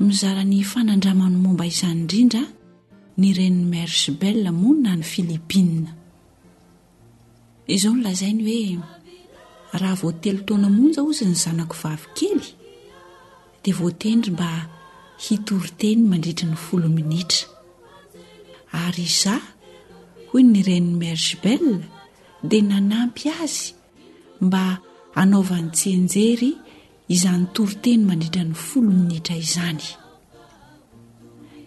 mizara ny fanandramany momba izany indrindra ny reniny merce belle moa na ny filipina izao no lazainy hoe raha vao telo taona monja ozy ny zanako vavy kely dia voatendry mba hitory teny mandritry ny folo minitra ary iza hoy ny reniny merce belle dia nanampy azy mba anaovany tsenjery izany toriteny mandritra ny folo minitra izany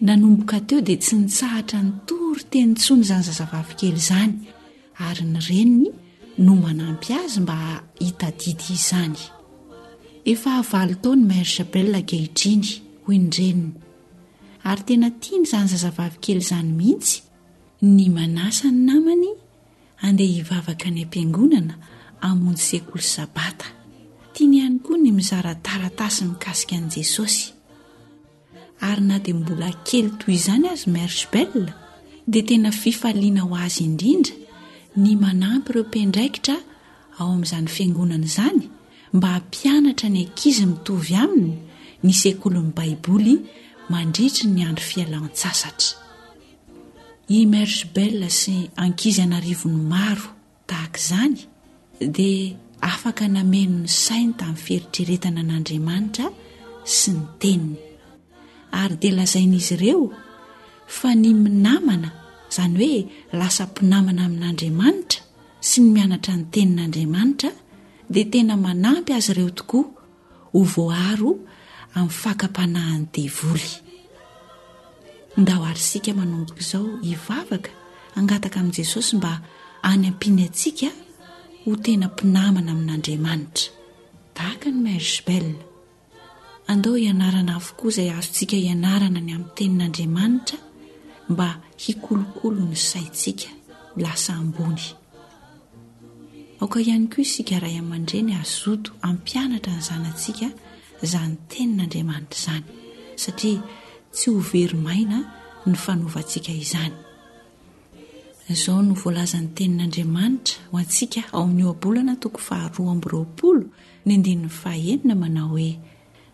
nanomboka teo dia tsy nitsahatra ny tory teny intsony izany zazavavikely izany ary ny reniny no manampy azy mba hitadidy izany efa avalo tao ny mare chabelle akehitriny hoy ny reniny ary tena tiany izany zazavavikely izany mihitsy ny manasa ny namany handeha hivavaka any am-piangonana hamonjy sekoly sabata. Tiany ihany koa ny mizara taratasy mikasika an'i Jesosy. Ary na dia mbola kely toy izany azy Merge Bell, dia tena fifaliana ho azy indrindra ny manampy ireo mpiandraikitra ao amin'izany fiangonana izany mba hampianatra ny ankizy mitovy aminy ny sekolin'ny Baiboly mandritra ny andro fialan-tsasatra. Immerge Bell sy ankizy an'arivony maro tahaka izany dia afaka nameno ny sainy tamin'ny fieritreretana an'Andriamanitra sy ny teniny. Ary dia lazain'izy ireo fa ny minamana, izany hoe lasa mpinamana amin'Andriamanitra sy ny mianatra ny tenin'Andriamanitra dia tena manampy azy ireo tokoa Ho voaaro amin'ny fakam-panahin'ny devoly. Ndao ary isika manomboka izao hivavaka hangataka amin'i Jesosy mba hanampiany antsika ho tena mpinamana amin'Andriamanitra, tahaka an'i Mère Gibelle. Andao hianarana avokoa izay azontsika ianarana ny amin'ny Tenin'Andriamanitra mba hikolokolo ny saintsika ho lasa ambony. Aoka ihany koa isika ray aman-dreny hazoto hampianatra ny zanatsika izany Tenin'Andriamanitra izany, satria tsy ho very maina ny fanovantsika izany. Izao no voalazan'ny Tenin'Andriamanitra ho antsika ao amin'ny Ohabolana toko faharoa amby roapolo ny andininy fahenina manao hoe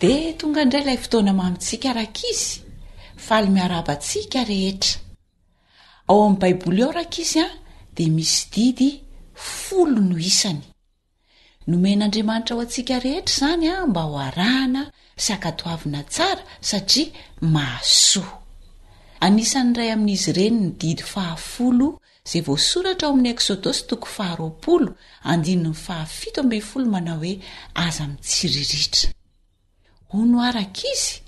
Dia tonga indray ilay fotoana mamintsika rankizy, faly miarahaba antsika rehetra. Ao amin'ny Baiboly ao rankizy an, dia misy didy folo no isany. Nomen'Andriamanitra ho antsika rehetra izany an, mba ho arahana sy hankatoavina tsara satria mahasoa. Anisan'ny iray amin'izy ireny ny didy fahafolo Izay voasoratra ao amin'ny Eksodosy toko faharoapolo, andininy fahafito ambin'ny folo manao hoe, Aza mitsiriritra. Hono àry ankizy,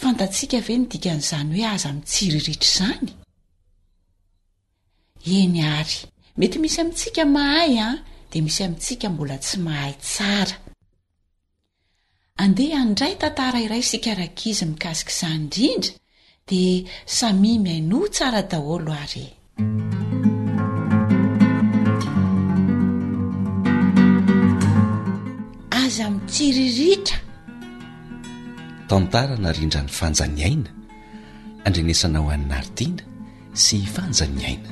fantatsika ve ny dikan'izany hoe aza mitsiriritra izany? Eny àry. Mety misy amintsika mahay an, dia misy amintsika mbola tsy mahay tsara. Andeha handray tantara iray isika rankizy mikasika izany indrindra dia samia mihainoa tsara daholo ary aza mitsiriritra. Tantara narindran'i Fanja ny aina, andrenesana ho an'i Nartiana. sy hifanja ny aina.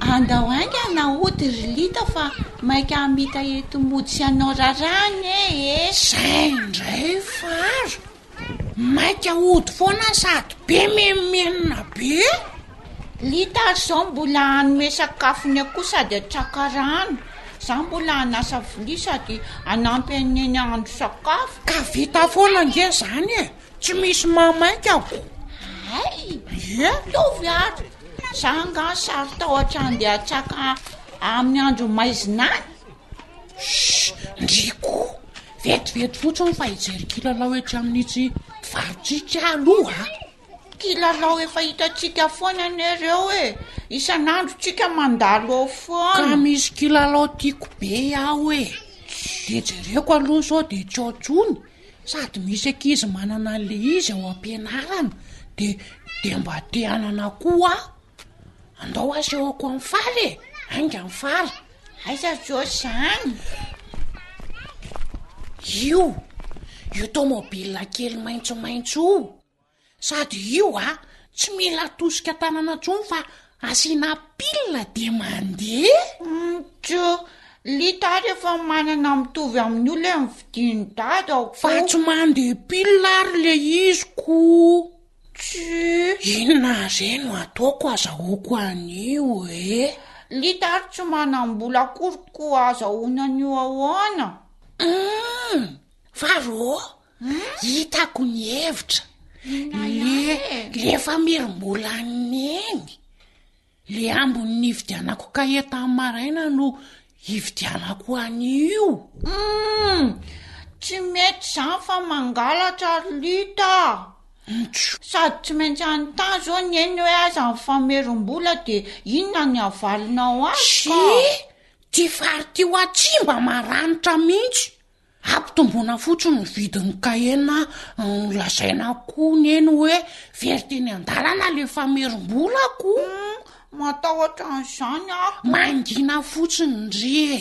Andao haingana hody ry Lita fa maika hamita eto mody tsy hanao raraha anie e. Zay indray faro. Maika hody foana sady be menomenona be. Lita ary zao mbola hanome sakafo ny akoho sady hatraka rano, za mbola hanasa vilia sady hanampy an'i Neny hahandro sakafo. Ka vita foana ange zany e, tsy misy maha maika aho. Hay! Ie? Mitovy ary, za nga saro-tahotra handeha hatraka amin'ny andro maizina any. Shh! Ndry ko! Vetivety fotsiny fa hijery kilalao etsy amin'itsy faritra itsy aho aloha a! Kilalao efa hitantsika foana anie ireo e! Isan'andro tsika mandalo ao foana. Ka misy kilalao tiako be aho e! Dia jereko aloha sao dia tsy ao intsony, sady misy ankizy manana an'ilay izy ao am-pianarana, dia dia mba te hanana koa aho. Andao asehoko an'i Fara e! Ainga an'i Fara! Aiza izao izany? Io, io tomobilina kely maitsomaitso io. Sady io a, tsy mila atosika tanana intsony fa asiana pile dia mandeha e! Tjo, lita ary efa manana mitovy amin'io ilay amin'ny vidin'i dada ko. Fa tsy mandeha pile ary ilay izy ko. Tjo. Inona izay no ataoko azahoako an'io e? Lita ary tsy manam-bola akory ko azahoana an'io ahoana? Hum, fa rô, Hitako ny hevitra le le efa mirimbolanina eny le ambiny nividianako kahie tamy maraina no hividianako anio humm tsy mety zany fa mangalatra ry lita sady tsy maintsy any tany zao ny eny hoe aza mifamerimbola de inona ny havalinao azy ka? Tsia! ty fary ty hoa tsia mba maranitra mihitsy. Ampitomboina fotsiny ny vidin'ny kahie na lazaina koa anie ny hoe very teny an-dalana ilay famerim-bolako. Matahotra an'izany aho. Mangina fotsiny ndry e!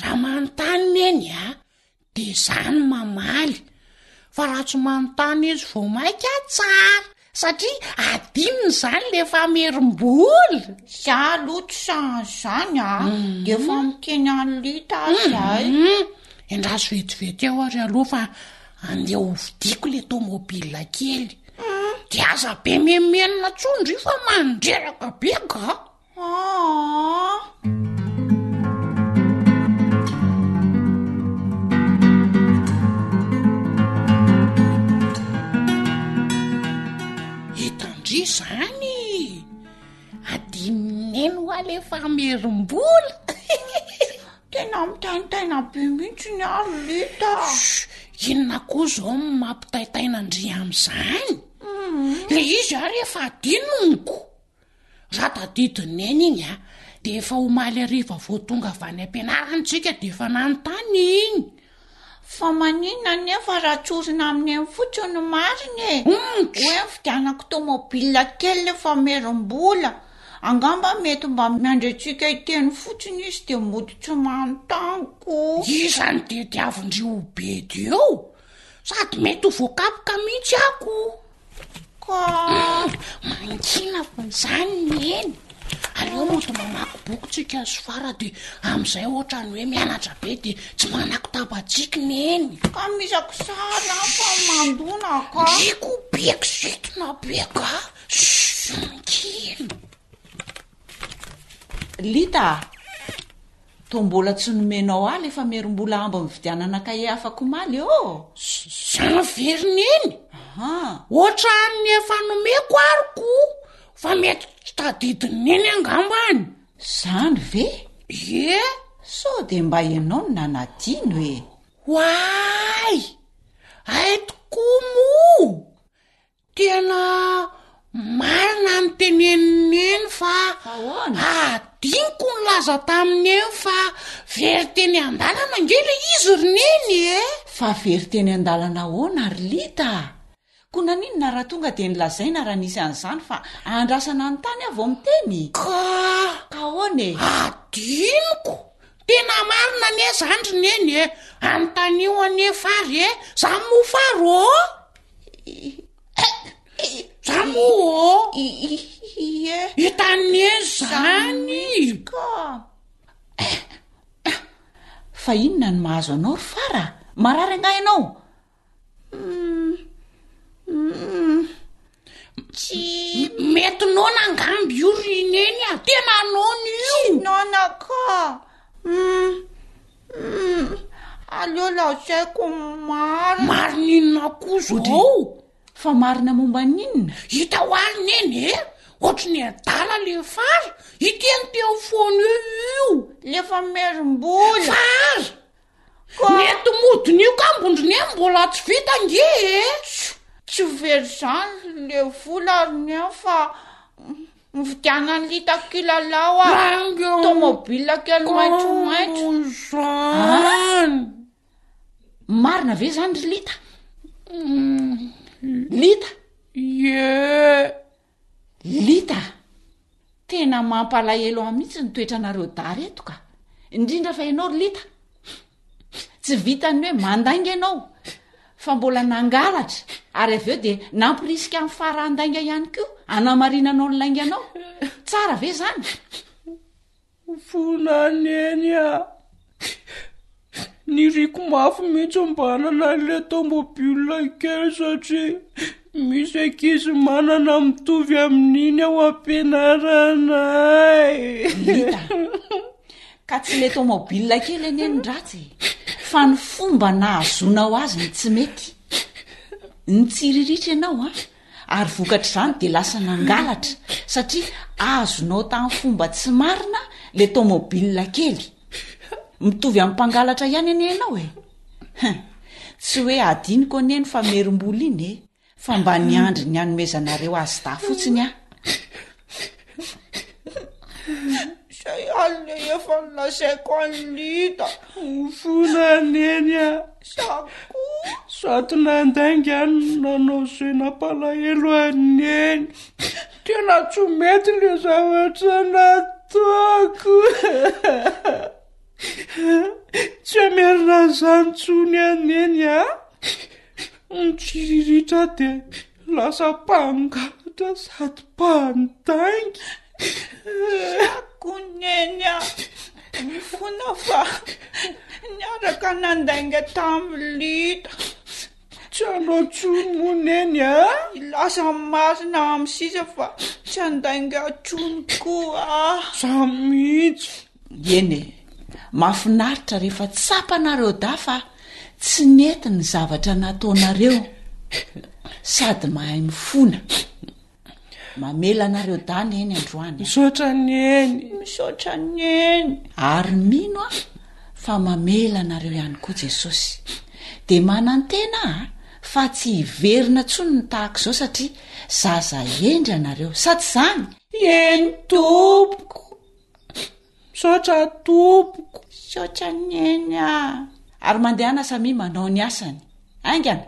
Raha manontany neny a! dia za no mamaly, fa raha tsy manontany izy vao maika tsara! Satria adinony izany le famerim-bola. Za aloha tsy sahaza izany a, ah. mm. dia efa miteny any lita mm. zahay. Mm. Endraso vetivety aho ary aloha fa andeha ho vidiko le tomobile kely. Dia aza be memienina tsony ry fa mandreraka be ka. hitandry zany adinoneno ho ale famerim-bola tena mitaintaina be mihitsy ny aro leta inona koa zao ny mampitaitaina ndry am'izany mm-hmm. le izy ary efa adinoniko Raha tadidin'i Neny iny a, dia efa omaly hariva vao tonga avy any am-pianarana isika dia efa nanontany iny. Fa maninona anefa raha tsorina amin'ny eny fotsiny no marina e? Humm! Hoe nividianako tomobile kely efa merim-bola, angamba mety mba miandry antsika hiteny fotsiny izy dia mody tsy manontany koa. Iza no tadiavin-dry Obedy eo? Sady mety ho voakapoka mihitsy aho koa. Kô, mangiana fa izany ny eny. Aleo mody mamaky boky tsika ny sofara dia amin'izay ohatra ny hoe mianatra be dia tsy manako tabatsiky ny eny. Ka misako sary aho fa mandona ka. Iko be kizitina be ka. Mangiana. Lita, Toa mbola tsy nomenao ahy le famerim-bola ambiny nividianana kahie hafako omaly oo! Zan ve ry neny? Ohatran'ny efa nomeko ary ko fa mety tsy tadidin'i neny angambany. Zany ve? Ie! Sao dia mba ianao no nanadino e! Oay! Hay tokoa moa! Tena marina ny tenenin'i Neny fa hadinoko nilaza tamin'i Neny fa very teny an-dalana ange le izy ry Neny e! Fa very teny an-dalana ahoana ry Lita a! Koa naninona raha tonga dia nolazaina raha nisy an'izany fa andrasana ny tany aho vao miteny? Ka ahoana e? Hadinoko! Tena marina anie izany ry Neny e! Anontanio anie Fary e! Zany moa Fary ô! Za moa ie etan'e zany ka fa inona ny mahazo anao ry fara marary angaha ianao tsy mety noana angamby io ry neny a tena noana io noana ka Humm! aleo lazaiko ny marina. Marina inona koa zao? Fa marina momba ny inona? Hita ho ahy neny e! Ohatry ny adala le fara hiteny teo foana io. Le famerim-bola. Fa ary! Koa. Ny enti-modiny io ka ambondrone mbola tsy vita ange e! Tsy very zany le vola ary ny an fa. Mividiana ny litako kilalao a tomobile kely maitso maitso zany marina ve zany ry lita mm. lita ye lita tena mampalahelo amitsy ny toetranareo dary eto ka indrindra fa ianao ry lita tsy vitan'ny hoe mandainga ianao fa mbola nangalatra ary avy eo dia nampirisika ny farahandainga ihany koa anamarinanao ny lainganao tsara ve zany vonaneny a ny riko mafy mihitsy mbanana le tombobilina kely satria misy ankizy manana mitovy amin'iny ao ampianarana ay Ka tsy mety omaobilina kely anie ny ratsy e! Fa ny fomba nahazoanao azy no tsy mety. Nitsiriritra ianao an! Ary vokatr'izany dia lasa nangalatra satria azonao tamin'ny fomba tsy marina ilay tomobilina kely. Mitovy amin'ny mpangalatra ihany anie ianao e! Hum! Tsy hoe hadinoko anie ny famerim-bola iny e! Fa mba niandry ny hanomezanareo azy dahy fotsiny aho. Izay alina efa nilazaiko an'i Lita. Mifona neny a. Sako. Zato nandainga any nanao izay nampalahelo an'i neny. Tena tsy mety le zavatra nataoko. Tsy hamerina an'izany intsony aho neny a. Nitsiriritra aho dia lasa mpangalatra sady mpandainga. Sako Neny a! Mifona fa niaraka nandainga tamin'i Lita. Tsy hanao intsony moa Neny a! Lasa marina amin'ny sisa fa tsy handainga intsony koa aho. Za mihitsy. Eny e! Mafinaritra rehefa tsapanareo dahy fa tsy nety ny zavatra nataonareo sady mahay mifona. Mamela anareo dahy ny eny androany. Misaotra ny eny. Misaotra ny eny. Ary mino aho fa mamela anareo ihany koa Jesosy. Dia manantena aho fa tsy hiverina intsony ny tahaka izao satria zaza hendry ianareo. Sa tsy izany? Eny tompoko. Misaotra tompoko. Misaotra Neny a. Ary mandehana samia manao ny asany. Haingana.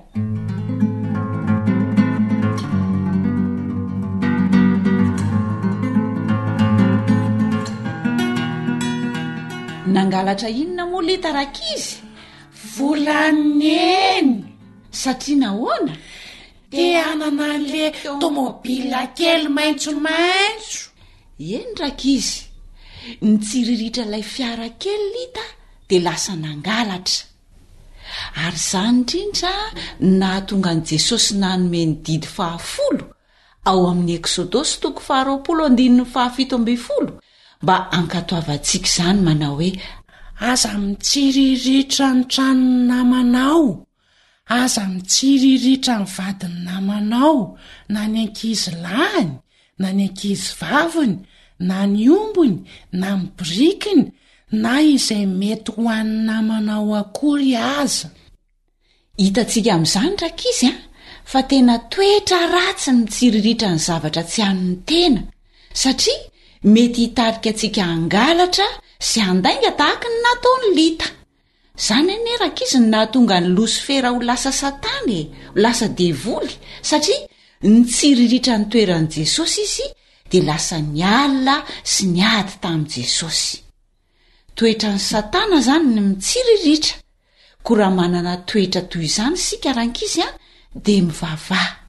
Nangalatra inona moa lita rakizy? Volan'i Neny. Satria nahoana? Te hanana an'le tomobila kely maitsomaitso. Eny rankizy! Nitsiriritra ilay fiara kely Lita dia lasa nangalatra. Ary izany indrindra no nahatonga an'i Jesosy nanome ny didy fahafolo ao amin'ny Eksodosy toko faharoapolo andininy fahafito ambin'ny folo mba hankatoavantsika izany manao hoe, Aza mitsiriritra ny tranon'ny namanao. Aza mitsiriritra ny vadin'ny namanao, na ny ankizy lahiny, na ny ankizy vaviny, na ny ombiny, na ny birikiny, na izay mety ho an'ny namanao akory aza. Hitantsika amin'izany, rankizy a, fa tena toetra ratsy ny mitsiriritra ny zavatra tsy an'ny tena, satria mety hitarika antsika hangalatra sy handainga tahaka ny nataon'i Lita. Izany anie rankizy no nahatonga an'i Losifera ho lasa Satana e, ho lasa devoly, satria nitsiriritra ny toeran'i Jesosy izy dia lasa niala sy niady tamin'i Jesosy. Toetran'i Satana izany ny mitsiriritra, koa raha manana toetra toy izany isika rankizy dia mivavaha.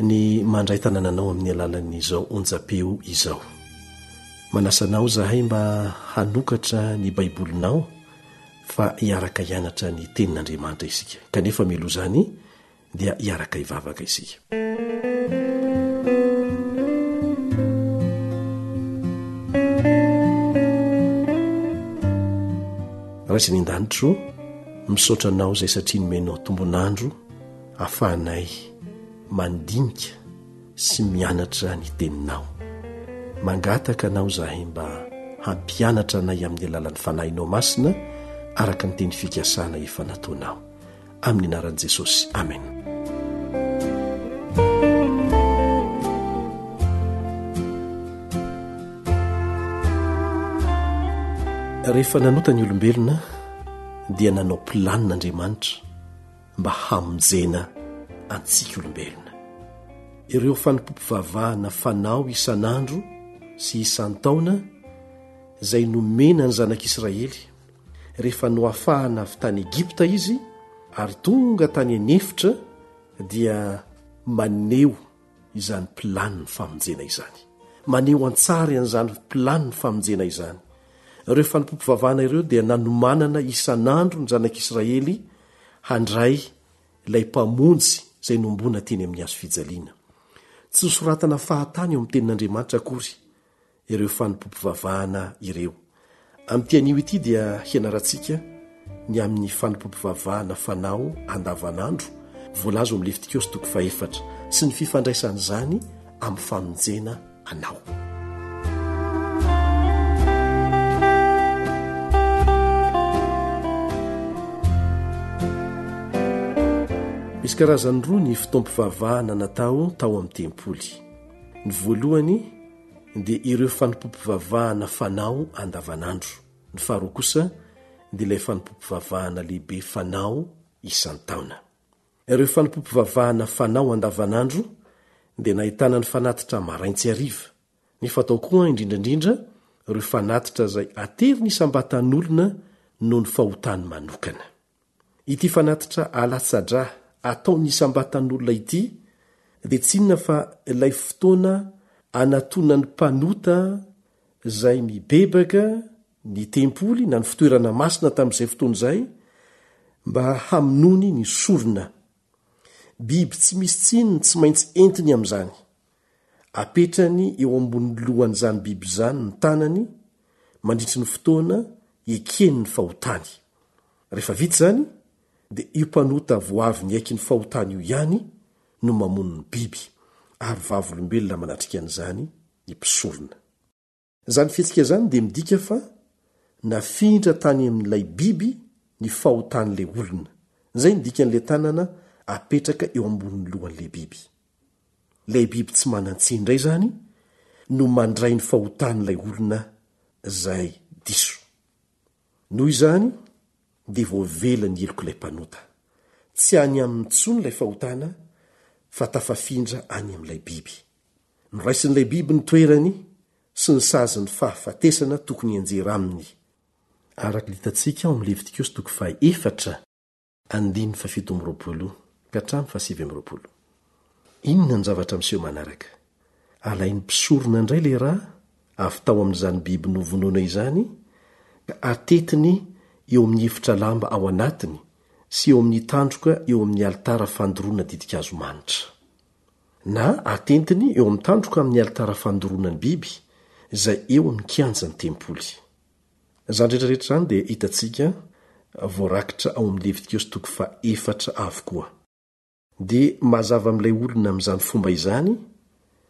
ny mandray tanananao amin'ny alalan'izao onjam-peo izao. Manasa anao izahay mba hanokatra ny Baibolinao fa hiaraka hianatra ny Tenin'Andriamanitra isika. Kanefa mialoha izany dia hiaraka hivavaka isika. Raisin'ny an-danitro, misaotra anao izay satria nomenao tombon'andro Afahanay mandinika sy mianatra ny Teninao. Mangataka Anao izahay mba hampianatra anay amin'ny alalan'ny Fanahinao Masina araka ny teny fikasana efa nataonao. Amin'ny anaran'i Jesosy. Amena. Rehefa nanota ny olombelona dia nanao planina Andriamanitra. mba hamonjena antsika olombelona. Ireo fanompoam-pivavahana fanao isan'andro sy isan-taona izay nomena ny zanak'Israely rehefa noafahana avy tany Egypta izy ary tonga tany an'efitra dia maneho izany planin'ny famonjena izany. Maneho an-tsary an'izany planin'ny famonjena izany. Ireo fanompoam-pivavahana ireo dia nanomanana isan'andro ny zanak'Israely Handray Ilay Mpamonjy izay nombona teny amin'ny Hazo fijaliana. Tsy nosoratana fahatany ao amin'ny Tenin'Andriamanitra akory ireo fanompoam-pivavahana ireo. Amin'ity anio ity dia hianarantsika ny amin'ny fanompoam-pivavahana fanao andavanandro voalaza ao amin'ny Levitikosy toko fahefatra sy ny fifandraisan'izany amin'ny famonjena anao. Misy karazany roa ny fotoam-pivavahana natao tao amin'ny tempoly. Ny voalohany dia ireo fanompoam-pivavahana fanao andavanandro. Ny faharoa kosa dia ilay fanompoam-pivavahana lehibe fanao isan-taona. Ireo fanompoam-pivavahana fanao andavanandro dia nahitana ny fanatitra marain tsy hariva, nefa tao koa indrindra indrindra ireo fanatitra izay atery ny isam-batan'olona noho ny fahotany manokana. Ity fanatitra alatsa-dra ataon'ny isam-batan'olona ity dia tsy inona fa ilay fotoana anatonan'ny mpanota izay mibebaka, ny tempoly na ny fitoerana masina tamin'izay fotoana izay mba hamonoany ny sorona. Biby tsy misy tsiny tsy maintsy entiny amin'izany. Apetrany eo ambonin'ny lohan'izany biby izany ny tanany mandritry ny fotoana ekeny ny fahotany. Rehefa vita izany, dia io mpanota voavy niaiky ny fahotany io ihany no mamono ny biby, ary vavolombelona manatrika an'izany ny mpisorona. Izany fihetsika izany dia midika fa nafindra tany amin'ilay biby ny fahotan'ilay olona. Izay ny dikan'ilay tanana apetraka eo ambonin'ny lohan'ilay biby. Ilay biby tsy manan-tsiny indray izany no mandray ny fahotan'ilay olona izay diso. Noho izany, dia voavela ny helok'ilay mpanota. Tsy any aminy intsony ilay fahotana fa tafafindra any amin'ilay biby. Noraisin'ilay biby ny toerany sy ny sazy ny fahafatesana tokony hianjera aminy. Araka ny hitantsika ao amin'ny Levitikosy toko faha efatra, andininy faha fito amby roapolo ka hatramin'ny faha sivy amby roapolo. Inona no zavatra miseho manaraka? Alain'ny mpisorona indray ilay ra avy tao amin'izany biby novonoina izany ka atetiny eo amin'ny efitra lamba ao anatiny sy eo amin'ny tandroka eo amin'ny alitara fandoroana ditin-kazo manitra. na atentiny eo amin'ny tandroka amin'ny alitara fandoroana ny biby izay eo amin'ny kianjan'ny tempoly. Izany rehetra rehetra izany dia hitantsika voarakitra ao amin'ny Levitiosy toko faha-efatra avokoa. Dia mazava amin'ilay olona amin'izany fomba izany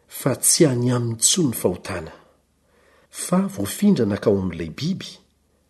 fa tsy any aminy intsony ny fahotana, fa voafindra nankao amin'ilay biby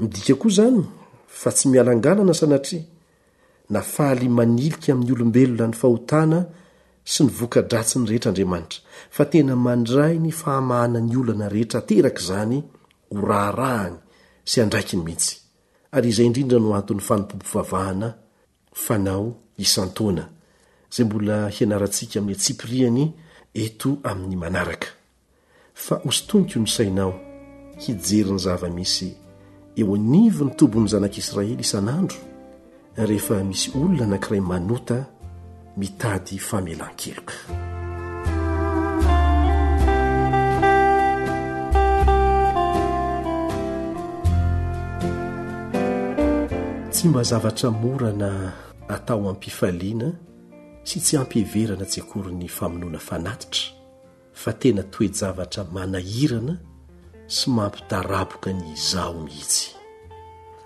Midika koa izany fa tsy mialangalana sanatria na faly manilika amin'ny olombelona ny fahotana sy ny voka-dratsiny rehetra Andriamanitra, fa tena mandray ny fahamahana ny olana rehetra ateraka izany ho raharahany sy andraikiny mihitsy. Ary izay indrindra no anton'ny fanompoam-pivavahana fanao isan-taona izay mbola hianarantsika amin'ny antsipiriany eto amin'ny manaraka. Fa hosintoniko ny sainao hijery ny zava-misy eo anivon'ny tobin'ny zanak'Israely isan'andro rehefa misy olona anankiray manota mitady famelan-keloka. tsy mba zavatra morana atao ampifaliana sy tsy ampiheverana tsy akory ny famonoana fanatitra fa tena toejavatra manahirana sy mampidaraboka ny izaho mihitsy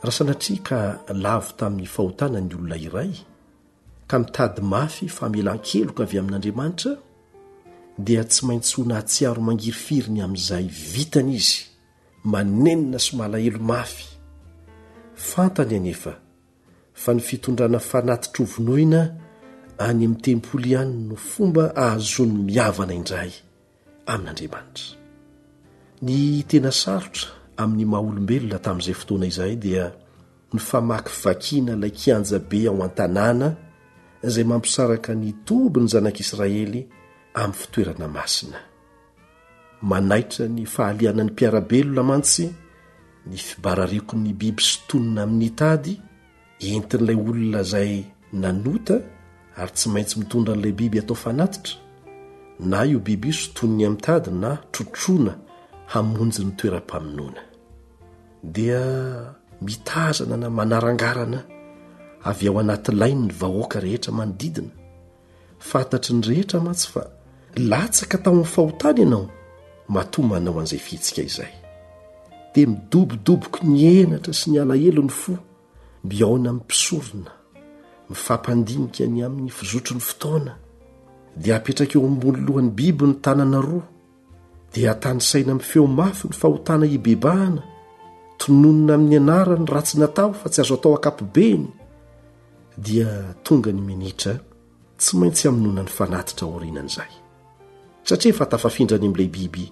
raha sanatria ka lavo tamin'ny fahotana ny olona iray ka mitady mafy famelan-keloka avy amin'Andriamanitra, dia tsy maintsy ho nahatsiaro mangirifiry ny amin'izay vitany izy, manenina sy malahelo mafy. Fantany anefa fa ny fitondrana fanati-trovonoina any amin'ny tempoly ihany no fomba ahazoany mihavana indray. amin'Andriamanitra. Ny tena sarotra amin'ny maha olombelona tamin'izay fotoana izay dia ny famakivakiana ilay kianja be ao an-tanàna izay mampisaraka ny tobin'ny zanak'Israely amin'ny fitoerana masina. Manaitra ny fahalianan'ny mpiara-belona mantsy ny fibararikon'ny biby sintonina amin'ny tady, Entin'ilay olona izay nanota ary tsy maintsy mitondra an'ilay biby atao fanatitra, na io biby io sintoniny amin'ny tady na trotroina hamonjy ny toeram-pamonoana. Dia mitazana na manarangarana avy ao anaty lainy ny vahoaka rehetra manodidina. Fantatry ny rehetra mantsy fa latsaka tao amin'ny fahotana ianao matoa manao an'izay fihetsika izay. Dia midobodoboky ny henatra sy ny alahelo ny fo, mihaona amin'ny mpisorona, mifampandinika ny amin'ny fizotry ny fotoana, dia apetraka eo ambony lohan'ny biby ny tanana roa, dia tanisaina amin'ny feo mafy ny fahotana hibebahana, tononina amin'ny anarany raha tsy natao fa tsy azo atao ankapobeny, dia tonga ny minitra tsy maintsy hamonoana ny fanatitra aorianan'izay, satria efa tafafindra any amin'ilay biby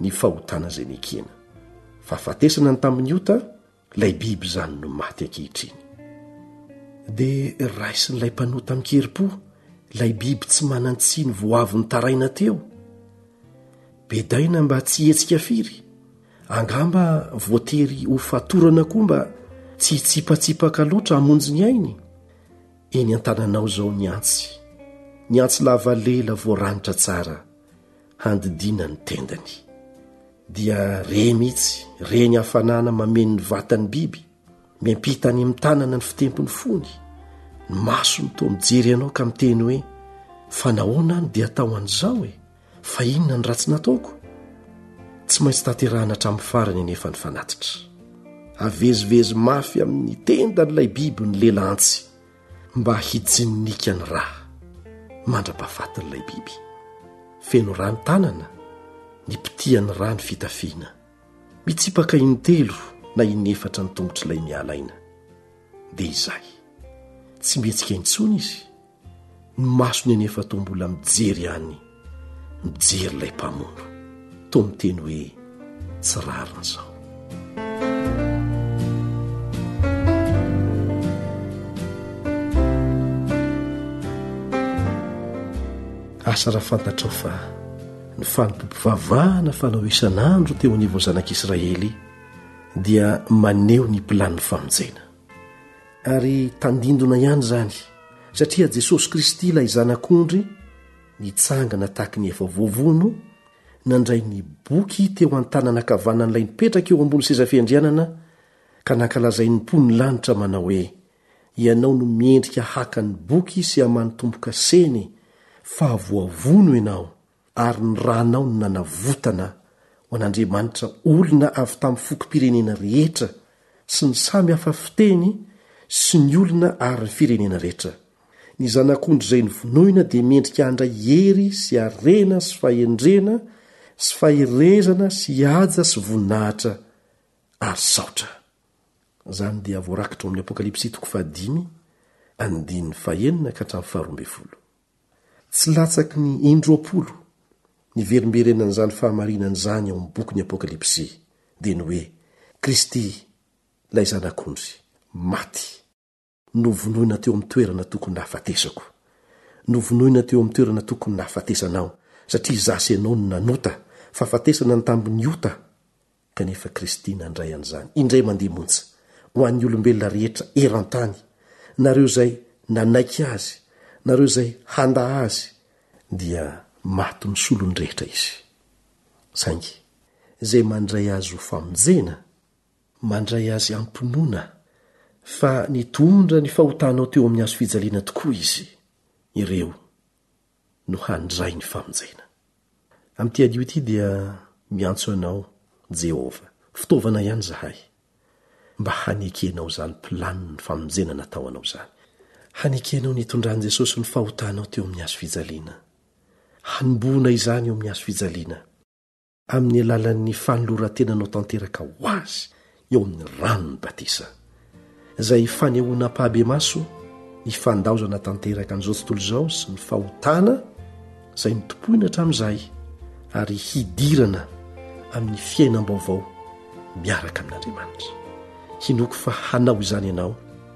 ny fahotana izay nekena. Fahafatesana ny tamin'ny ota Ilay biby izany no maty ankehitriny. Dia raisin'ilay mpanota amin-kerim-po ilay biby tsy manan-tsiny vao avy nitaraina teo. Bedaina mba tsy hihetsika firy. Angamba voatery hofatorana koa mba tsy hitsipatsipaka loatra hamonjy ny ainy. Eny an-tananao izao ny antsy, ny antsy lava lela voaranitra tsara. handidiana ny tendany. Dia re mihitsy, re ny hafanana mameno ny vatan'ny biby, miampita any amin'ny tanana ny fitempon'ny fony, ny masony toa mijery anao ka miteny hoe, fa nahoana aho no dia atao an'izao e? fa inona ny ratsy nataoko? Tsy maintsy tanterahana hatramin'ny farany anefa ny fanatitra. Havezivezy mafy amin'ny tendan'ilay biby ny lela antsy, mba hitsininika ny rà mandra-pahafatin'ilay biby. Feno rà ny tanana, ny pitihan'ny rà ny fitafiana. Mitsipaka intelo na inefatra ny tongotr'ilay mihalaina. Dia izay. Tsy mihetsika intsony izy. Ny masony anefa toa mbola mijery any. Mijery ilay mpamono, toa miteny hoe tsy rariny izao. Asa raha fantatrao fa ny fanompoam-pivavahana fanao isan'andro teo anivon'ny zanak'Israely dia maneho ny planin'ny famonjena. Ary tandindona ihany izany, satria Jesosy Kristy ilay Zanak'ondry, Nitsangana tahaky ny efa voavono, nandray ny boky teo an-tanana ankavanan'ilay nipetraka eo ambony seza fiandrianana, ka nankalazain'ny mponin'ny lanitra manao hoe, Ianao no miendrika haka ny boky sy haman'ny tombo-kaseny, fa voavono ianao, ary ny ranao no nanavotana ho an'andriamanitra olona avy tamin'ny fokom-pirenena rehetra, sy ny samy hafa fiteny, sy ny olona ary ny firenena rehetra. Ny zanak'ondry izay novonoina dia mendrika handray hery sy harena sy fahendrena sy faherezana sy haja sy voninahitra ary saotra. Izany dia voarakitra ao amin'ny Apokalypsy toko fahadimy, andininy fahenina ka hatramin'ny faharoa ambin'ny folo. Tsy latsaky ny indroapolo niverimberenan'izany fahamarinana izany ao amin'ny bokin'ny Apokalypsy dia ny hoe Kristy, ilay Zanak'ondry, maty. Novonoina teo amin'ny toerana tokony nahafatesako. Novonoina teo amin'ny toerana tokony nahafatesana aho, satria izaho sy ianao no nanota, fahafatesana ny tambin'ny ota, kanefa Kristy nandray an'izany, indray mandeha montsy, ho an'ny olombelona rehetra eran-tany, nareo izay nanaiky Azy, nareo izay handa Azy, dia maty misolo ny rehetra Izy. Saingy, izay mandray Azy ho famonjena, Mandray azy am-pinoana fa nitondra ny fahotanao teo amin'ny hazo fijaliana tokoa Izy. Ireo no handray ny famonjena. Amin'ity adio ity dia miantso anao, Jehovah, fitaovana ihany izahay, mba hanekenao izany planin'ny famonjena nataonao izany. Hanekenao ny nitondran'i Jesosy ny fahotanao teo amin'ny hazo fijaliana. Hanombohana izany eo amin'ny hazo fijaliana. amin'ny alalan'ny fanoloran-tenanao tanteraka ho azy eo amin'ny ranon'ny batisa, izay fanehoana am-pahabemaso ny fandaozana tanteraka an'izao tontolo izao sy ny fahotana izay mitompoina hatramin'izay ary hidirana amin'ny fiainam-baovao miaraka amin'Andriamanitra. Hinoako fa hanao izany ianao.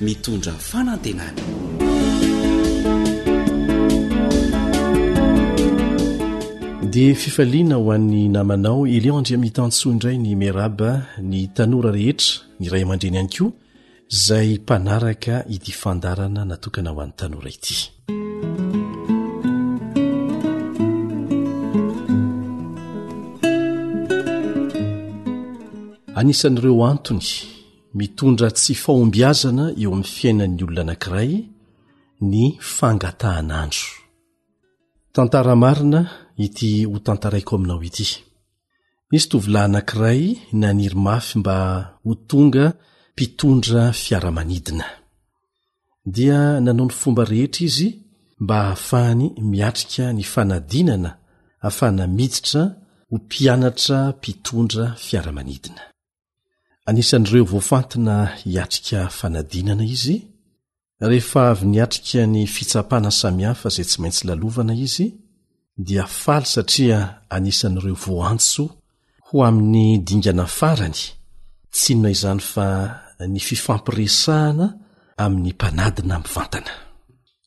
mitondra fanantenanadia fifaliana ho an'ny namanao elion andria mitansoa indray ny meraba ny tanora rehetra ny ray aman-dreny any koa zay mpanaraka ity fandarana natokana ho an'ny tanora ity anisan'ireo antony Mitondra tsy fahombiazana eo amin'ny fiainan'ny olona anankiray ny fangatahan'andro. Tantara marina ity ho tantaraiko aminao ity. Nisy tovolahy anankiray naniry mafy mba ho tonga mpitondra fiaramanidina. Dia nanao ny fomba rehetra izy mba hahafahany miatrika ny fanadinana hahafahana miditra ho mpianatra mpitondra fiaramanidina. Anisan'ireo voafantina hiatrika fanadinana izy, rehefa avy niatrika ny fitsapana samihafa izay tsy maintsy lalovana izy, dia faly satria anisan'ireo voantso ho amin'ny dingana farany, tsy inona izany fa ny fifampiresahana amin'ny mpanadina mivantana.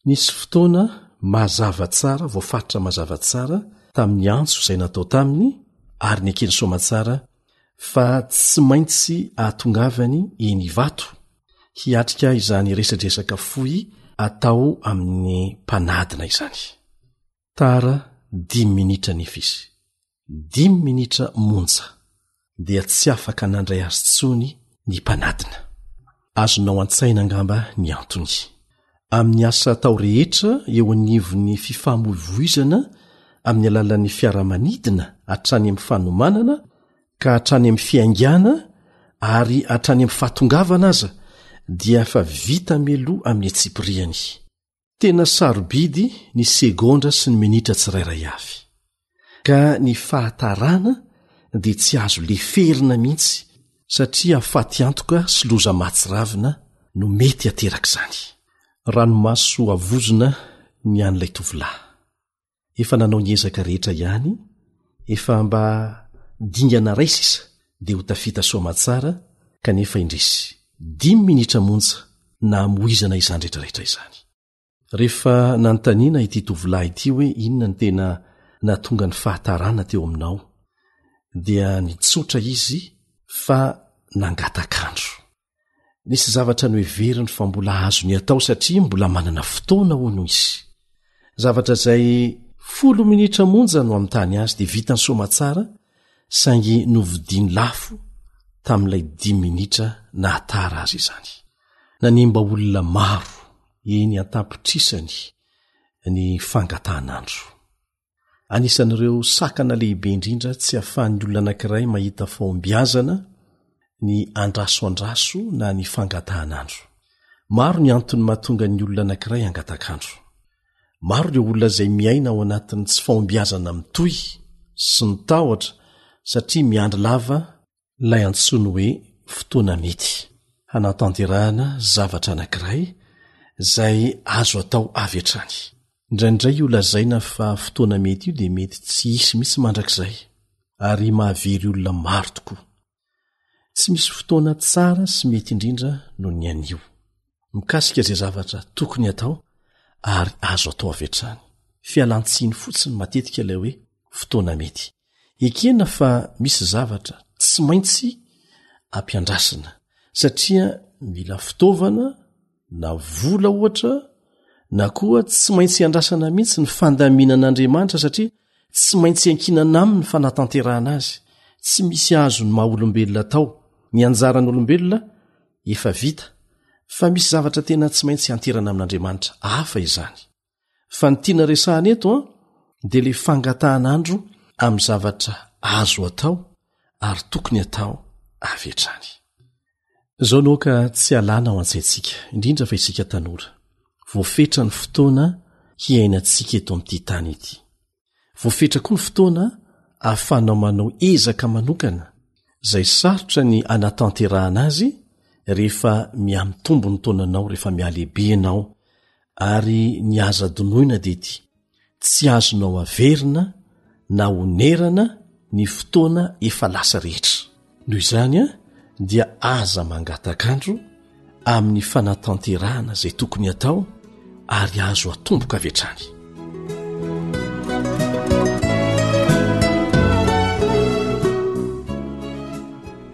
Nisy fotoana mazava tsara, voafaritra mazava tsara tamin'ny antso izay natao taminy ary neken'i Soamatsara fa tsy maintsy ahatongavany eny Ivato hiatrika izany resadresaka fohy atao amin'ny mpanadina izany. Tara dimy minitra nefa izy. dimy minitra monja dia tsy afaka nandray azy tsony ny mpanadina. Azonao an-tsaina angamba ny antony. Amin'ny asa atao rehetra eo anivon'ny fifamoivoizana amin'ny alalan'ny fiaramanidina hatrany amin'ny fanomanana ka hatrany amin'ny fiaingàna ary hatrany amin'ny fahatongavana aza dia efa vita meloa amin'ny antsipiriany. Tena sarobidy ny segondra sy ny minitra tsirairay avy, ka ny fahatarana dia tsy azo leferina mihitsy satria fatiantoka sy loza mahatsiravina no mety aterak'izany. Ranomaso avozona ny an'ilay tovolahy. efa nanao ny ezaka rehetra ihany efa mba dingana ray sisa dia ho tafita soa aman-tsara kanefa indrisy dimy minitra monja na hamoizana izany rehetrarehetra izany rehefa nanontaniana ity tovolahy ity hoe inona ny tena natonga ny fahatarana teo aminao dia nitsotra izy fa nangatak'andro Nisy zavatra noheveriny fa mbola azony atao satria mbola manana fotoana hono izy. Zavatra izay folo minitra monja no hanontany azy dia vitany soamatsara saingy novidiany lafo tamin'ilay dimy minitra nahatara azy izany. Nanimba olona maro eny an-tapitrisany ny fangatahan'andro. Anisan'ireo sakana lehibe indrindra tsy ahafahan'ny olona anankiray mahita fahombiazana ny andrasoandraso na ny fangatahan'andro. Maro ny antony mahatonga ny olona anankiray hangatak'andro. Maro ireo olona izay miaina ao anatin'ny tsy fahombiazana mitohy sy ny tahotra satria miandry lava ilay antsoiny hoe fotoana mety hanatanterahana zavatra anankiray izay azo atao avy hatrany. Indraindray io lazaina fa fotoana mety io dia mety tsy hisy mihitsy mandrakizay, ary mahavery olona maro tokoa. Tsy misy fotoana tsara sy mety indrindra noho ny anio. mikasika izay zavatra tokony atao ary azo atao avy hatrany fialantsiny fotsiny matetika ilay hoe fotoana mety ekena fa misy zavatra tsy maintsy ampiandrasina satria mila fitaovana na vola ohatra na koa tsy maintsy iandrasana mihitsy ny fandaminan'andriamanitra satria tsy maintsy ankinana aminy fanatanterahana azy tsy misy azo ny maha olombelona atao ny anjaran'olombelona efa vita fa misy zavatra tena tsy maintsy hanterana amin'andriamanitra afa izany fa ny tiana resahana eto an dia le fangatahana andro amin'ny zavatra azo atao ary tokony atao avy etrany zao no ka tsy alana ao an-tsaintsika indrindra fa isika tanora voafetra ny fotoana hiainantsika eto amin'ity tany ity Voafetra koa ny fotoana ahafahanao manao ezaka manokana izay sarotra ny hanatanterahana azy rehefa mihamitombo ny taonanao rehefa mihalehibe ianao ary ny aza adinoina dia ity tsy azonao averina na honerana ny fotoana efa lasa rehetra. noho izany a dia aza mangataka andro amin'ny fanatanterahana izay tokony atao ary azo atomboka avy hatrany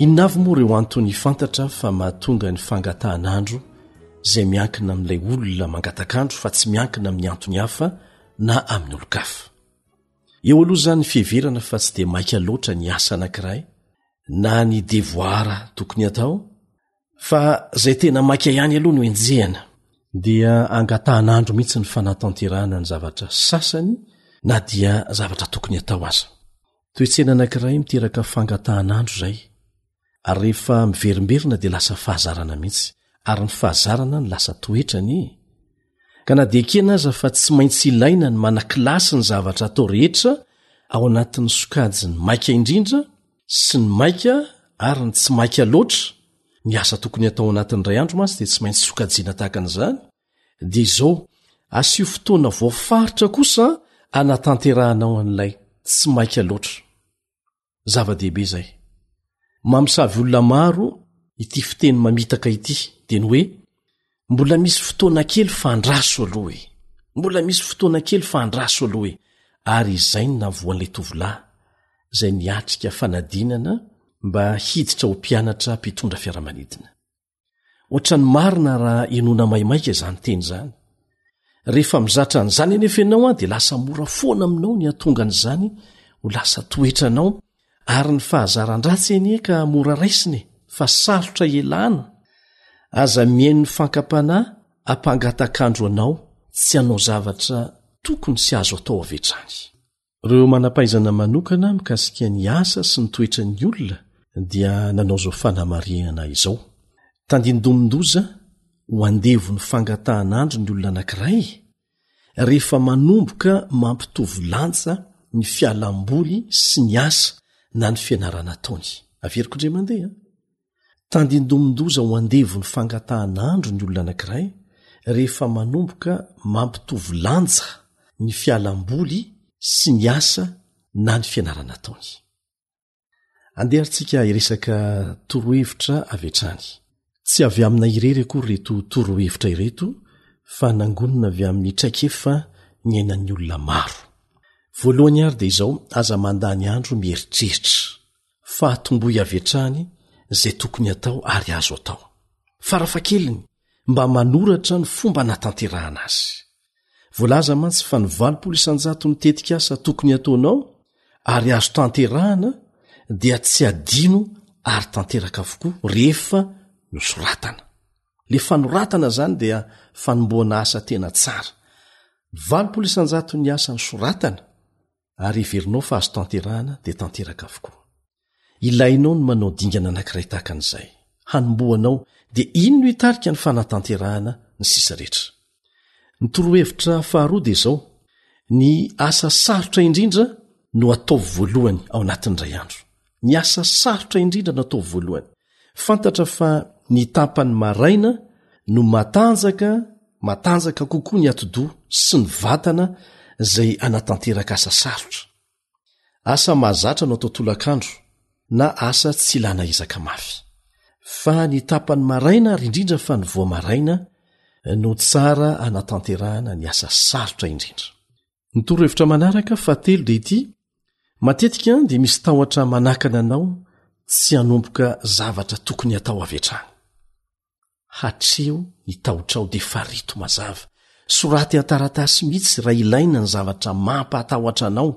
inona avy moa ireo antony fantatra fa mahatonga ny fangatahan'andro izay miankina amin'ilay olona mangatak'andro fa tsy miankina amin'ny antony hafa na amin'ny olo-kafa Eo aloha izany fiheverana fa tsy dia maika loatra ny asa anankiray na ny devoara tokony atao, fa izay tena maika ihany aloha no enjehina, dia angatahan'andro mihitsy ny fanatanterahana ny zavatra sasany na dia zavatra tokony atao aza. Toe-tsaina anankiray miteraka fangatahan'andro izay. ary rehefa miverimberina dia lasa fahazarana mihitsy ary ny fahazarana ny lasa toetra anie e ka na dia ekena aza fa tsy maintsy ilaina ny manakilasy ny zavatra atao rehetra ao anatin'ny sokajy ny maika indrindra sy ny maika ary ny tsy maika loatra ny asa tokony atao anatin'ny ray andro masy dia tsy maintsy sokajiana tahaka an'izany dia izao asio fotoana voafaritra kosa anatanterahanao an'ilay tsy maika loatra zava-dehibe zay mamosavy olona maro ity fiteny mamitaka ity de ny hoe mbola misy fotoana kely fandraso aloha e mbola misy fotoana kely fandraso aloha e ary izay ny navoan'la tovolahy zay miatrika fanadinana mba hiditra ho mpianatra mpitondra fiaramanidina ohatran'ny marina raha inoana maimaika izany teny izany rehefa mizatra an'izany anefa ianao a dia lasa mora foana aminao ny hatonga an' izany ho lasa toetra anao ary ny fahazaran-dratsy ene ka mora raisiny fa sarotra elana aza mihain'ny fankapana ampangatakandro anao tsy anao zavatra tokony sy azo atao avy etrany Ireo manam-pahaizana manokana mikasika ny asa sy ny toetry ny olona dia nanao izao fanamarihana izao, Tandindomin-doza ho andevon'ny fangatahan'andro ny olona anankiray rehefa manomboka mampitovy lanja ny fialam-boly sy ny asa na ny fianarana ataony. Averiko indray mandeha. Tandindomin-doza ho andevon'ny fangatahan'andro ny olona anankiray rehefa manomboka mampitovy lanja ny fialam-boly sy ny asa na ny fianarana ataony. Andeha ary tsika hiresaka torohevitra avy hatrany. Tsy avy aminay irery akory ireto torohevitra ireto fa nangonina avy amin'ny traikefa niainan'ny olona maro. Voalohany ary dia izao, aza mandany andro mieritreritra. fa atombohy avy hatrany izay tokony hatao ary azo atao. Farafahakeliny, mba manoratra ny fomba hanatanterahana azy. Voalaza mantsy fa ny valopolo isan-jaton'ny tetikasa tokony hataonao ary azo tanterahana dia tsy adino ary tanteraka avokoa rehefa nosoratana. Le fanoratana izany dia fanomboana asa tena tsara. Valopolo isan-jaton'ny asa nosoratana, ary heverinao fa azo tanterahana dia tanteraka avokoa. Ilainao ny manao dingana anankiray tahaka an'izay, hanombohanao, dia iny no hitarika ny fanatanterahana ny sisa rehetra. Ny torohevitra faharoa dia izao, ny asa sarotra indrindra no ataovy voalohany ao anatin'ny iray andro. ny asa sarotra indrindra natao voalohany fantatra fa ny tapany maraina no matanjaka matanjaka kokoa ny atidoha sy ny vatana izay anatanteraka asa sarotra asa mahazatra no atao tolakandro na asa tsy lana ezaka mafy fa ny tapany maraina ary indrindra fa ny voamaraina no tsara anatanterahana ny asa sarotra indrindra ny torohevitra manaraka fa telo dia ity matetika dia misy tahotra manakana anao tsy hanomboka zavatra tokony hatao avy hatrany hatreo ny tahotrao dia farito mazava soraty antaratasy mihitsy raha ilaina ny zavatra mampahatahotra anao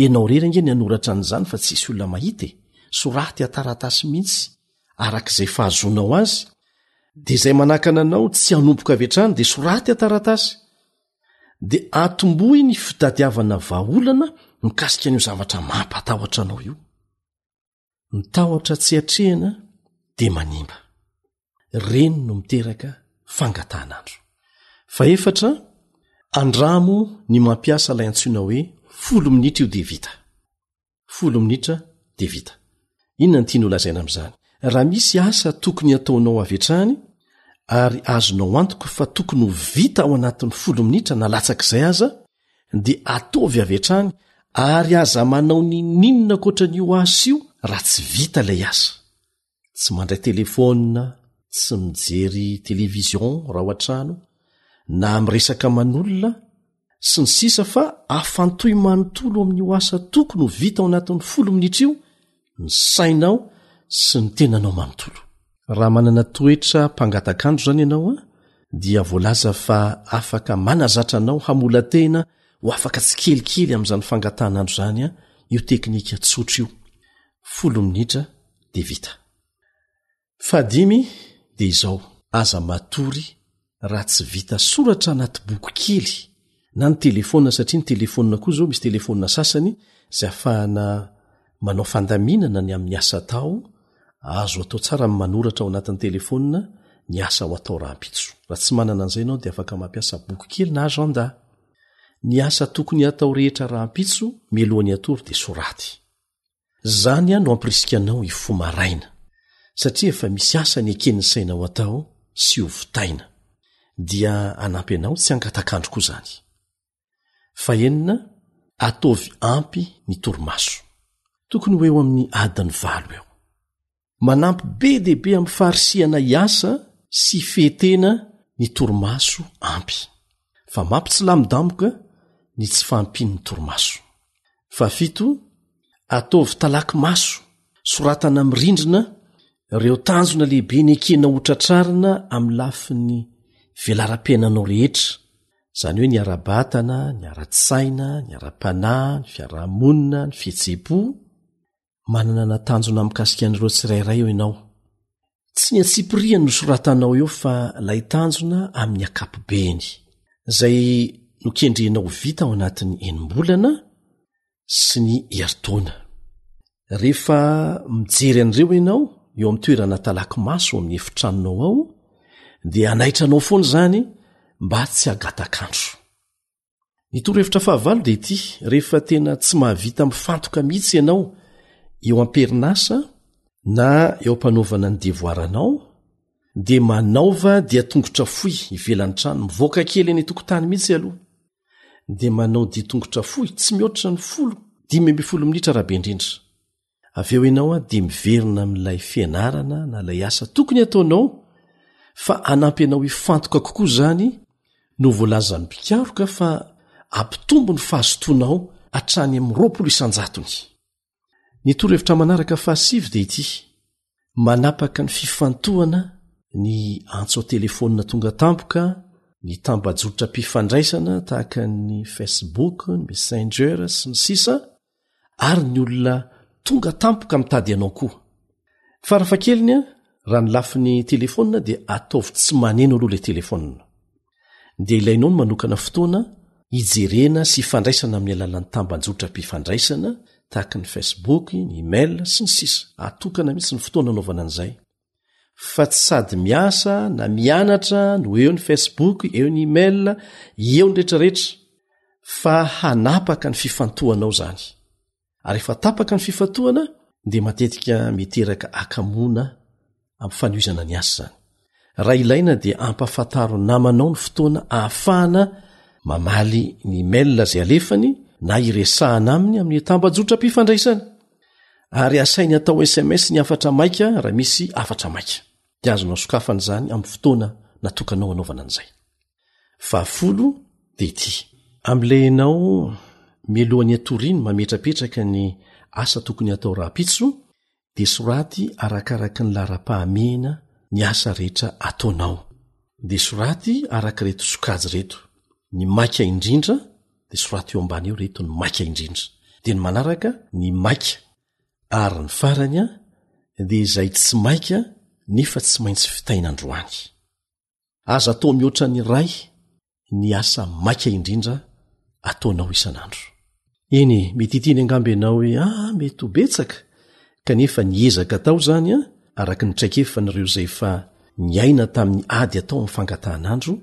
ianao rery ange ny anoratra an'izany fa tsisy olona mahita e soraty antaratasy mihitsy araka izay fahazoanao azy dia izay manakana anao tsy hanomboka avy hatrany dia soraty antaratasy dia atombohy ny fitadiavana vahaolana mikasika an'io zavatra mampatahotra anao io ny tahotra tsy atrehina dia manimba reny no miteraka fangatahn'andro fa efatra andramo ny mampiasa ilay antsoina hoe folo minitra io dia vita Folo minitra dia vita. Inona no tiany holazaina amin'izany? Raha misy asa tokony hataonao avy hatrany, ary azonao antoka fa tokony ho vita ao anatin'ny folo minitra na latsak'izay aza, dia ataovy avy hatrany ary aza manao n'inon'inona ankoatra an'io asa io raha tsy vita ilay asa. tsy mandray telefona tsy mijery television raho an-trano na miresaka aman'olona sy ny sisa fa afantoy manontolo amin'ny ho asa tokony ho vita ao anatin'ny folo minitra io ny sainao sy ny tenanao manontolo raha manana toetra mpangatakandro izany ianao a dia voalaza fa afaka manazatra anao hamolatena ho afaka tsikelikely amin'izany fangatahnandro izany a io teknika tsotra io folo minitra dia vita. Fahadimy dia izao, aza matory raha tsy vita soratra anaty boky kely na ny telefaonina satria ny telefaonina koa izao misy telefaonina sasany izay afahana manao fandaminana ny amin'ny asa atao, azo atao tsara ny manoratra ao anatin'ny telefaonina ny asa ho atao rahampitso. Raha tsy manana an'izay ianao dia afaka mampiasa boky kely na agenda. Ny asa tokony hatao rehetra rahampitso mialohan'ny hatory dia soraty. Zany aho no ampirisika anao hifoha maraina, satria efa misy asa neken'ny sainao atao sy ho vitaina. Dia hanampy anao tsy hangatak'andro koa zany. Fahenina, ataovy ampy ny torimaso. Tokony ho eo amin'ny adiny valo eo. Manampy be dia be amin'ny faharisihana hiasa sy hifehy tena ny torimaso ampy, fa mampitsilamin-damoka ny tsy fahampian'ny torimaso. Fahafito, Ataovy talaky maso, soratana amin'ny rindrina ireo tanjona lehibe nekena hotratrarina amin'ny lafiny velaram-piainanao rehetra, izany hoe ny ara-batana, ny ara-tsaina, ny ara-panahy, ny fiarahamonina, ny fihetseham-po, Manana na tanjona mikasika an'ireo tsirairay eo ianao. Tsy ny antsipiriany no soratanao eo fa ilay tanjona amin'ny ankapobeny. Izay nokendrenao ho vita ao anatin'ny enim-bolana sy ny herintaona. Rehefa mijery an'ireo ianao eo amin'ny toerana talaky maso ao amin'ny efitranonao ao dia hanaitra anao foana izany mba tsy hagatak'andro. ny torohevitra fahavalo dia ity rehefa tena tsy mahavita mifantoka mihitsy ianao eo amperinasa na eo ampanaovana ny devoaranao dia manaova dia tongotra foy ivelan'ny trano mivoaka kely eny tokontany mihitsy aloha dia manao dia tongotra foy tsy mihoatra ny folo dimy ambifolo minitra raha be indrindra avy eo ianao a dia miverina amin'ilay fianarana na ilay asa tokony ataonao fa anampy anao hifantoka kokoa izany no voalazan'ny mpikaroka fa ampitombo ny fahazotoanao hatrany amin'ny roapolo isan-jatony ny torohevitra manaraka fahasivy dia ity manapaka ny fifantohana ny antso an-telefaonina tonga tampoka, ny tambajotram-pifandraisana tahaka ny Facebook, ny Messenger sy ny sisa ary ny olona tonga tampoka mitady anao koa. Farafahakeliny, raha ny lafiny telefaonina dia ataovy tsy maneno aloha ilay telefaonina. dia ilainao ny manokana fotoana hijerena sy hifandraisana amin'ny alalan'ny tambanjotram-pifandraisana tahaka ny Facebook, ny email sy ny sisa. Atokana mihitsy ny fotoana anaovana an'izay. Fa tsy sady miasa na mianatra no eo ny Facebook, eo ny email, eo ny rehetrarehetra fa hanapaka ny fifantohanao izany. ary efa tapaka ny fifantohana dia matetika miteraka akamoana ampifanohizana ny asa izany raha ilaina dia ampafantaro namanao ny fotoana ahafahana mamaly ny mail zay alefany na iresahana aminy amin'ny etambajotram-pifandraisana ary asainy atao sms ny afatra maika raha misy afatra maika dia azonao sokafana izany amin'ny fotoana natokanao anaovana an'izay Fahafolo dia ity. Amlay ianao mialohan'ny hatoriany mametrapetraka ny asa tokony hatao rahampitso dia soraty arakaraky ny laharam-pahamehana ny asa rehetra ataonao. Dia soraty araka ireto sokajy ireto, ny maika indrindra, dia soraty eo ambany eo ireto ny maika indrindra. Dia ny manaraka ny maika ary ny farany dia izay tsy maika nefa tsy maintsy vitaina androany. Aza atao mihoatra ny iray ny asa maika indrindra ataonao isan'andro. Eny e, mety hiteny angamba ianao hoe ah mety ho betsaka, kanefa ny ezaka atao izany an, araka ny traikefan'ireo izay efa niaina tamin'ny ady atao amin'ny fangatahan'andro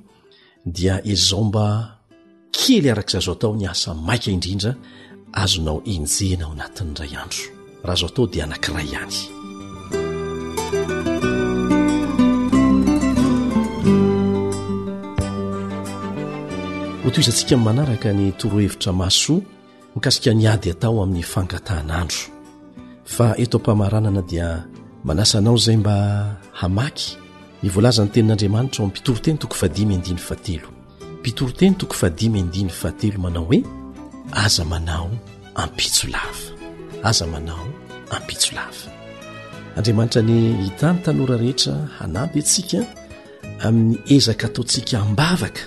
dia ezao mba kely araka izay azo atao ny asa maika indrindra azonao enjehina ao anatin'ny iray andro raha azo atao dia anankiray ihany hotoizantsika manaraka ny torohevitra masoa mikasika ny ady atao amin'ny fangatahan'andro fa eto am-pamaranana dia manasa anao izay mba hamaky ny voalazan'ny tenin'andriamanitra ao ami'mpitoriteny toko fadimy andiny fatelo mpitoriteny toko fadimy andiny fatelo manao hoe aza manao ampitso lava aza manao ampitso lava andriamanitra ny hitany tanora rehetra hanampy atsika amin'ny ezaka ataontsika am-bavaka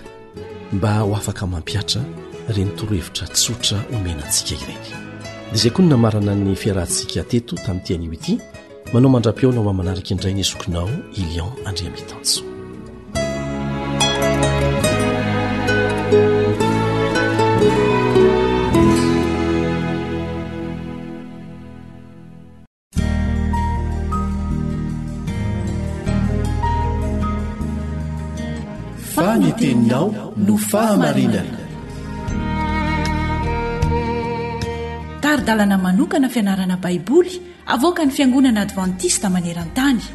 mba ho afaka mampihatra ireny torohevitra tsotra omena antsika ireny. Dia izay koa ny namarana ny fiarahantsika teto tamin'ity anio ity, manao mandra-peo anao amanaraka indray ny zokinao Ilion Andriamitanjo. fa ny teninao no fahamarinana taridalana manokana fianarana baiboly avoaka ny fiangonana advantista maneran-tany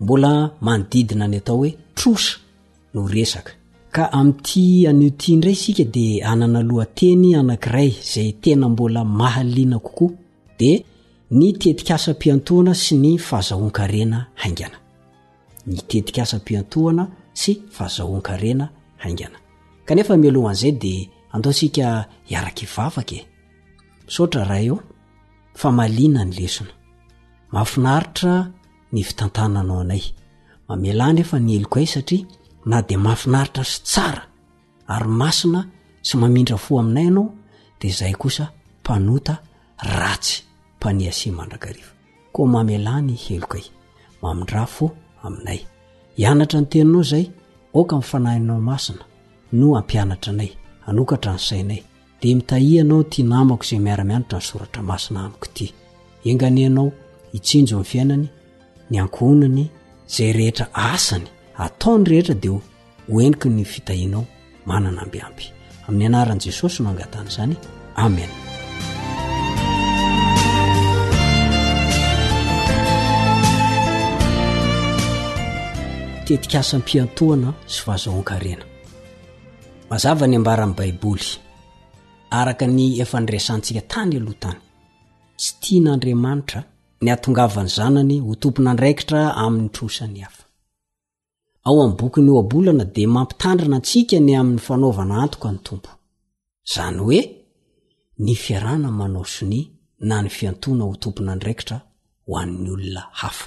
Mbola manodidina ny atao hoe trosa no resaka. Ka amin'ity anio ity indray isika dia anana lohateny anankiray izay tena mbola mahaliana kokoa dia ny tetikasam-piantohana sy ny fahazahoan-karena haingana. Ny tetikasam-piantohana sy fahazahoan-karena haingana. Kanefa mialohan'izay dia andao isika hiaraka hivavaka e. Misaotra Ray ô fa maliana ny lesona. Mahafinaritra ny fitantananao anay mamelà nefa ny heloko ay satria na dia mafinaritra sy tsara ary masina sy mamindra fo aminay ianao dia izay kosa mpanota ratsy mpania sy mandrakariva koa mamelà ny heloko ay mamindra fo aminay hianatra ny teninao izay oka min'ny fanahinao masina no ampianatra anay anokatra ny sainay Dia mitahia anao ity namako izay miara-mianatra ny soratra masina amiko ity. Enganehanao hitsinjo ny fiainany, ny ankohonany, izay rehetra asany, ataony rehetra dia ho heniky ny fitahianao manana ambiamby. Amin'ny anaran'i Jesosy no angatana izany. Amen. Tetikasam-piantohana sy fahazoan-karena. Mazava ny ambaran'ny Baiboly, araka ny efa niresantsika tany aloha tany. Tsy tian'Andriamanitra ny hatongavan'ny zanany ho tompon'andraikitra amin'ny trosan'ny hafa. Ao amin'ny bokin'ny ohabolana dia mampitandrina antsika ny amin'ny fanaovana antoka ny tompo. Izany hoe ny fiarana manao sonia na ny fiantoana ho tompon'andraikitra ho an'ny olona hafa.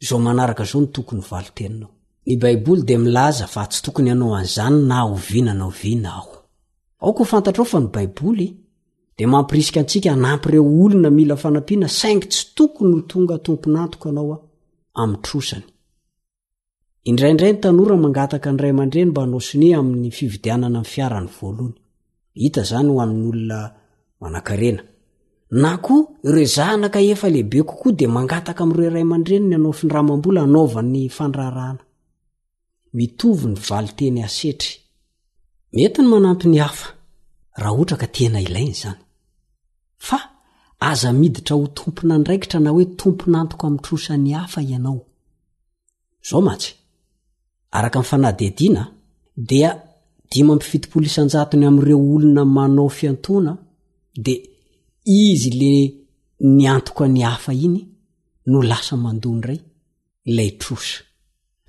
Izao manaraka izao no tokony ho valin-teninao. Ny Baiboly dia milaza fa tsy tokony hanao an'izany na oviana na oviana aho. Aoka ho fantatrao fa ny Baiboly dia mampirisika antsika hanampy ireo olona mila fanampiana saingy tsy tokony ho tonga tompon'antoka anao amin'ny trosany. Indraindray ny tanora mangataka ny ray aman-dreny mba hanao sonia amin'ny fividianana ny fiarany voalohany. hita zany ho amin'ny olona manakarena na koa ireo zanaka efa lehibe kokoa dia mangataka amin'ireo iray aman-dreny ny anao findramam-bola anaovan'ny fandrarana mitovy ny valy teny asetry mety ny manampy ny hafa raha ohatra ka tena ilaina izany fa aza miditra ho tompon'andraikitra na hoe tompon'antoka mitrosa ny hafa ianao zao mantsy araka ny fanadihadiana dia dimy amby fitopolo isanjatony am'ireo olona manao fiantoana de izy le ny antoka ny hafa iny no lasa mandoa ndray ilay trosa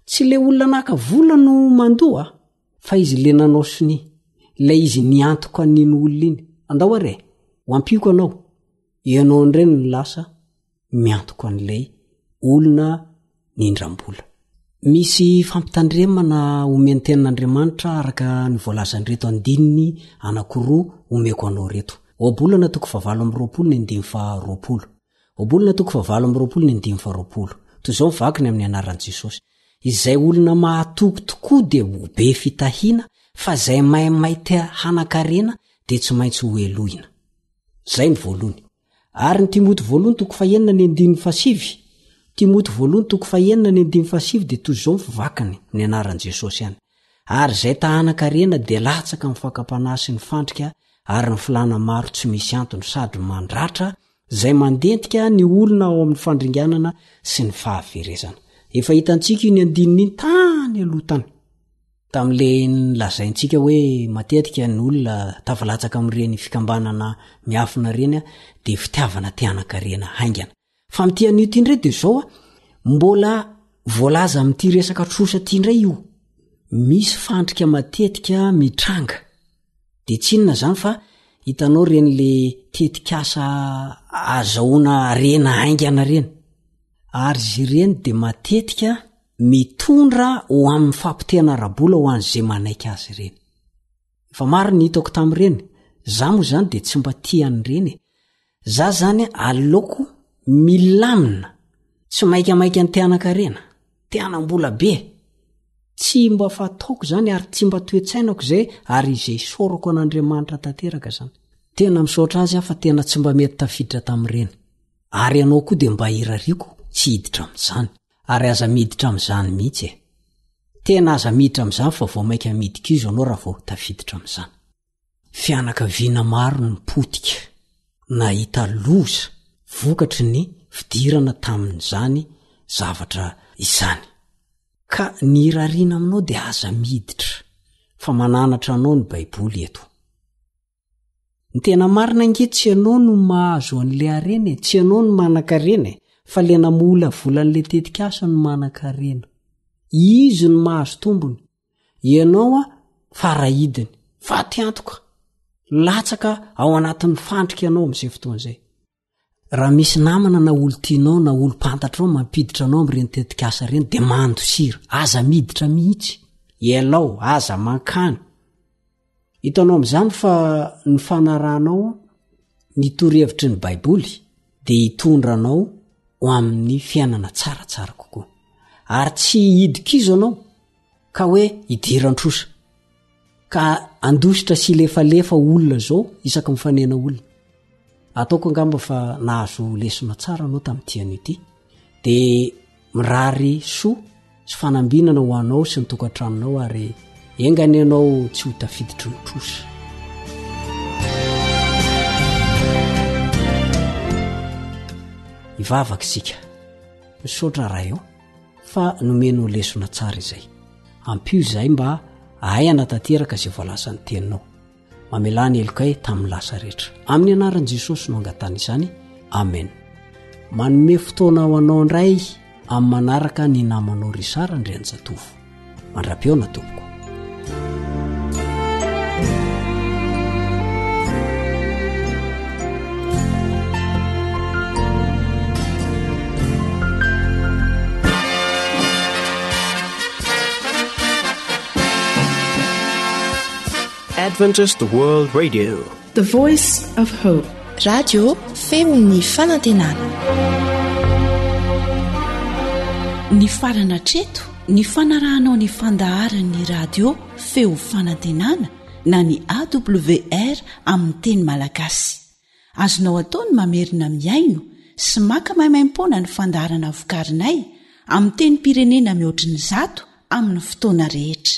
tsy le olona naka vola no mandoa fa izy le nanao soni lay izy ny antoka niny olona iny andao are ho ampioko anao ianao ndray no lasa miantoka an'ilay olona nindrambola. Misy fampitandremana omen'ny tenin'Andriamanitra araka ny voalazan'ireto andininy anankiroa omeko anao ireto. Ohabolana toko fahavalo amby roapolo ny andininy faharoapolo. Ohabolana toko fahavalo amby roapolo ny andininy faharoapolo. Toy izao ny vakiny amin'ny anaran'i Jesosy. Izay olona mahatoky tokoa dia ho be fitahiana fa izay maimay te hanan-karena dia tsy maintsy ho helohina. Izay ny voalohany. Ary ny Timoty voalohany toko fahenina ny andininy fahasivy, Timoty voalohany toko fahenina ny andininy fahasivy dia toy izao ny fivakiny, ny anaran'i Jesosy ihany. Ary izay tahanan-karena dia latsaka amin'ny fakam-panahy sy ny fandrika ary ny filàna maro tsy misy antony sady mandratra izay mandentika ny olona ao amin'ny fandringanana sy ny fahaverezana. Efa hitantsika iny andininy iny tany aloha tany. Tamin'le nolazaintsika hoe matetika ny olona tafalatsaka amin'ireny fikambanana miafina ireny dia fitiavana te hanakarena haingana. Fa amin'ity anio ity indray dia izao mbola voalaza amin'ity resaka trosa ity indray io. Misy fandrika matetika mitranga. de tsinona zany fa hitanao reny le tetikasa azahoana arena haingana reny ary zy ireny de matetika mitondra ho amin'ny fampotehana arabola ho an'zay manaiky azy ireny efa maro ny hitako tamin'ireny za moa zany de tsy mba tian'ireny e. Za zany aleoko milamina tsy maikamaika ny tehanankarena, tehanambola be. Tsy mba fataoko zany ary tsy mba toetsainako zay ary izay isaorako an'Andriamanitra tanteraka zany. Tena misaotra azy aho fa tena tsy mba mety tafiditra tamin'ireny. Ary ianao koa dia mba irariako tsy hiditra amin'izany. Ary aza miditra amin'izany mihitsy e. Tena aza miditra amin'izany fa vao maika midika izo ianao raha vao tafiditra amin'izany. Fianakaviana maro no potika nahita loza vokatry ny fidirana tamin'izany zavatra izany. Ka ny irariana aminao dia aza miditra, fa mananatra anao ny Baiboly eto. Ny tena marina ange tsy ianao no mahazo an'ilay harena e, tsy ianao no manan-karena e, fa ilay namolavola an'ilay tetikasa no manan-karena. Izy no mahazo tombony, ianao a farahidiny faty antoka latsaka ao anatin'ny fandrika ianao amin'izay fotoana izay raha misy namana na olo tianao na olo mpantatrao mampiditra anao am'ireny tetikasa ireny dia mandosira aza miditra mihitsy ialao aza mankany Hitanao amin'izany fa ny fanarahanao ny torohevitry ny Baiboly dia hitondra anao ho amin'ny fiainana tsaratsara kokoa. Ary tsy hidik'izo anao ka hoe hidiran-trosa ka andositra sy lefalefa olona izao isaky mifanena olona. Ataoko angamba fa nahazo lesona tsara anao tamin'ity anio ity. Dia mirary soa sy fanambinana ho anao sy ny tokantranonao ary engany ianao tsy ho tafiditry ny trosa. Ivavaka isika. Misaotra raha eo fa nomeno lesona tsara izay. Ampio izay mba ahay anatanteraka izay voalasan'ny teninao. mamelà ny helokay tamin'ny lasa rehetra amin'ny anaran'i jesosy no angatana izany amen manome fotoana ho anao indray amin'ny manaraka ny namanao risara ndry anjatovo mandra-peo na tompoko Adventist World Radio The Voice of Hope Radio femon'ny fanantenana Ny farana treto ny fanarahanao ny fandaharan'ny radio feo fanantenana na ny awr amin'ny teny malagasy azonao atao ny mamerina miaino sy maka maimaim-poana ny fandaharana vokarinay amin'ny tenim-pirenena mihoatriny zato amin'ny fotoana rehetra